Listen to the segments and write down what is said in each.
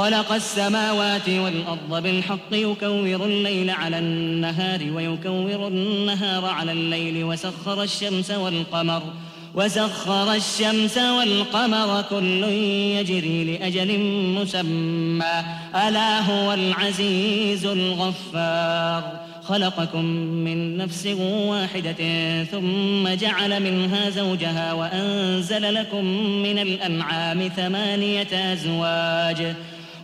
خلق السماوات والأرض بالحق يكور الليل على النهار ويكور النهار على الليل وسخر الشمس والقمر وسخر الشمس والقمر كل يجري لأجل مسمى. ألا هو العزيز الغفار. خلقكم من نفس واحدة ثم جعل منها زوجها وأنزل لكم من الأنعام ثمانية أزواج.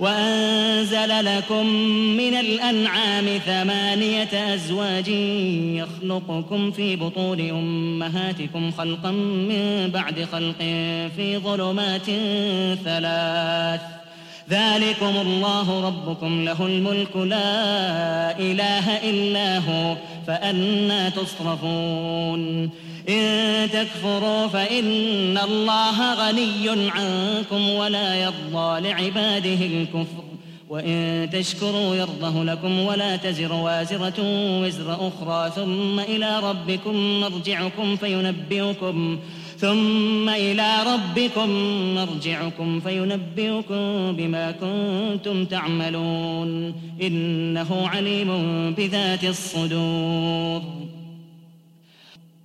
وأنزل لكم من الأنعام ثمانية أزواج يخلقكم في بطون أمهاتكم خلقا من بعد خلق في ظلمات ثلاث. ذلكم الله ربكم له الملك لا إله إلا هو فأنا تصرفون. إن تكفروا فإن الله غني عنكم ولا يرضى لعباده الكفر. وإن تشكروا يرضه لكم ولا تزر وازرة وزر أخرى. ثم إلى ربكم مرجعكم فينبئكم ثم إلى ربكم مرجعكم فينبئكم بما كنتم تعملون. إنه عليم بذات الصدور.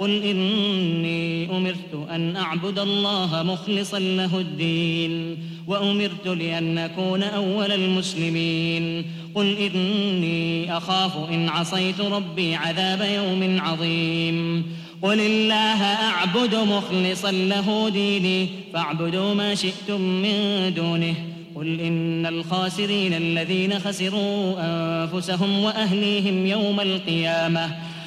قل إني أمرت أن أعبد الله مخلصا له الدين وأمرت لأن أكون أول المسلمين. قل إني أخاف إن عصيت ربي عذاب يوم عظيم. قل الله أعبد مخلصا له ديني فاعبدوا ما شئتم من دونه. قل إن الخاسرين الذين خسروا أنفسهم وأهليهم يوم القيامة.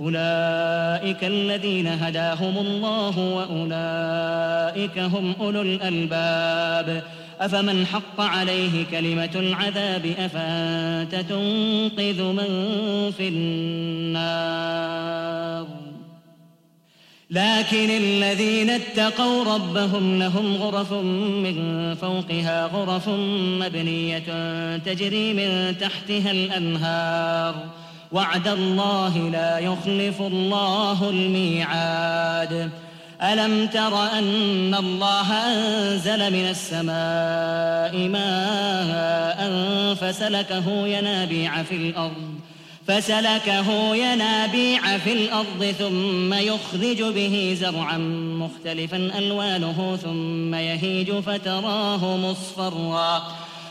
أولئك الذين هداهم الله وأولئك هم أولو الألباب. أفمن حق عليه كلمة العذاب أفأنت تنقذ من في النار؟ لكن الذين اتقوا ربهم لهم غرف من فوقها غرف مبنية تجري من تحتها الأنهار. وعد الله لا يخلف الله الميعاد. ألم تر أن الله أنزل من السماء ماء فسلكه ينابيع في الأرض فسلكه ينابيع في الأرض ثم يخرج به زرعا مختلفا ألوانه ثم يهيج فتراه مصفرا.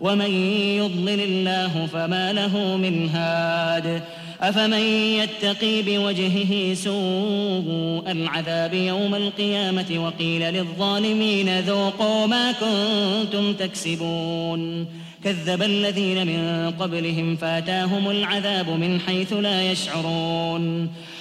ومن يضلل الله فما له من هاد. أفمن يتقي بوجهه سوء العذاب يوم القيامة وقيل للظالمين ذوقوا ما كنتم تكسبون. كذب الذين من قبلهم فاتاهم العذاب من حيث لا يشعرون.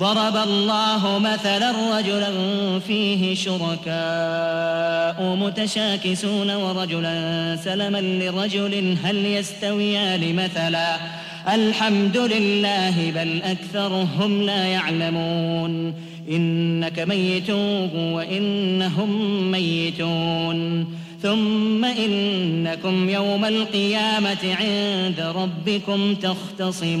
ضرب الله مثلا رجلا فيه شركاء متشاكسون ورجلا سلما لرجل هل يستويان مثلا؟ الحمد لله بل أكثرهم لا يعلمون. إنك ميت وإنهم ميتون. ثم إنكم يوم القيامة عند ربكم تختصمون.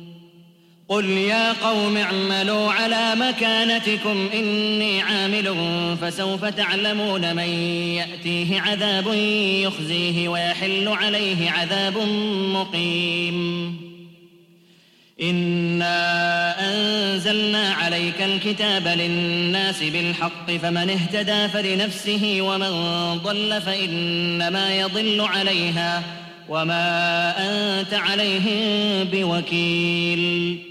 قل يا قوم اعملوا على مكانتكم إني عامل فسوف تعلمون من يأتيه عذاب يخزيه ويحل عليه عذاب مقيم. إنا أنزلنا عليك الكتاب للناس بالحق فمن اهتدى فلنفسه ومن ضل فإنما يضل عليها وما أنت عليهم بوكيل.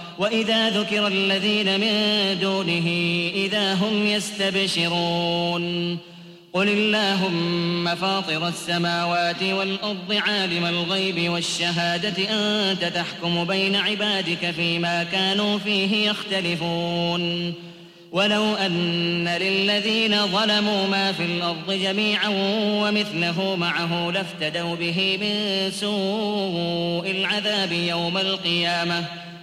وإذا ذكر الذين من دونه إذا هم يستبشرون قل اللهم فاطر السماوات والأرض عالم الغيب والشهادة أنت تحكم بين عبادك فيما كانوا فيه يختلفون ولو أن للذين ظلموا ما في الأرض جميعا ومثله معه لافتدوا به من سوء العذاب يوم القيامة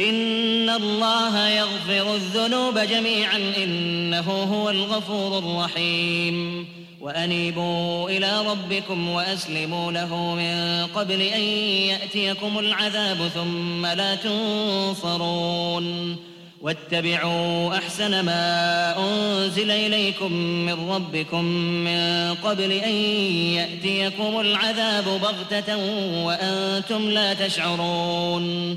إن الله يغفر الذنوب جميعا إنه هو الغفور الرحيم. وأنيبوا إلى ربكم وأسلموا له من قبل أن يأتيكم العذاب ثم لا تنصرون. واتبعوا أحسن ما أنزل إليكم من ربكم من قبل أن يأتيكم العذاب بغتة وأنتم لا تشعرون.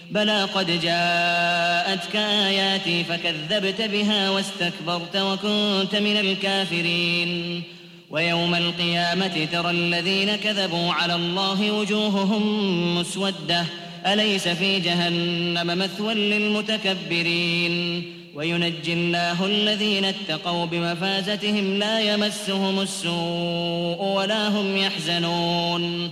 بلى قد جاءتك آياتي فكذبت بها واستكبرت وكنت من الكافرين. ويوم القيامة ترى الذين كذبوا على الله وجوههم مسودة. أليس في جهنم مثوى للمتكبرين؟ وينجي الله الذين اتقوا بمفازتهم لا يمسهم السوء ولا هم يحزنون.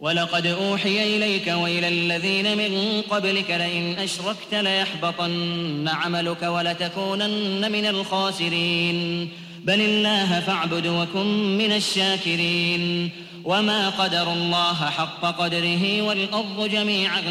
ولقد أوحي إليك وإلى الذين من قبلك لئن أشركت ليحبطن عملك ولتكونن من الخاسرين. بل الله فاعبد وكن من الشاكرين. وما قدر الله حق قدره والأرض جميعا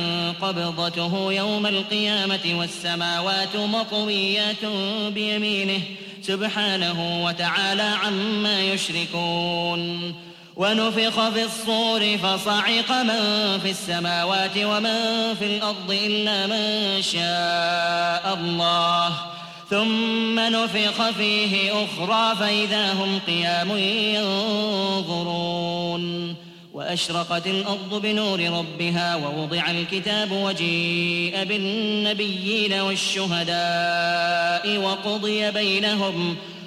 قبضته يوم القيامة والسماوات مطويات بيمينه. سبحانه وتعالى عما يشركون. ونفخ في الصور فصعق من في السماوات ومن في الأرض إلا من شاء الله. ثم نفخ فيه أخرى فإذا هم قيام ينظرون. وأشرقت الأرض بنور ربها ووضع الكتاب وجيء بالنبيين والشهداء وقضي بينهم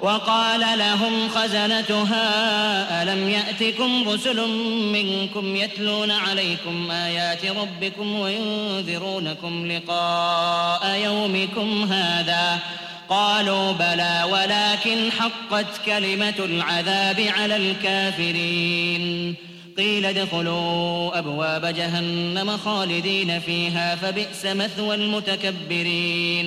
وقال لهم خزنتها ألم يأتكم رسل منكم يتلون عليكم آيات ربكم وينذرونكم لقاء يومكم هذا؟ قالوا بلى ولكن حقت كلمة العذاب على الكافرين. قيل ادخلوا أبواب جهنم خالدين فيها فبئس مثوى المتكبرين.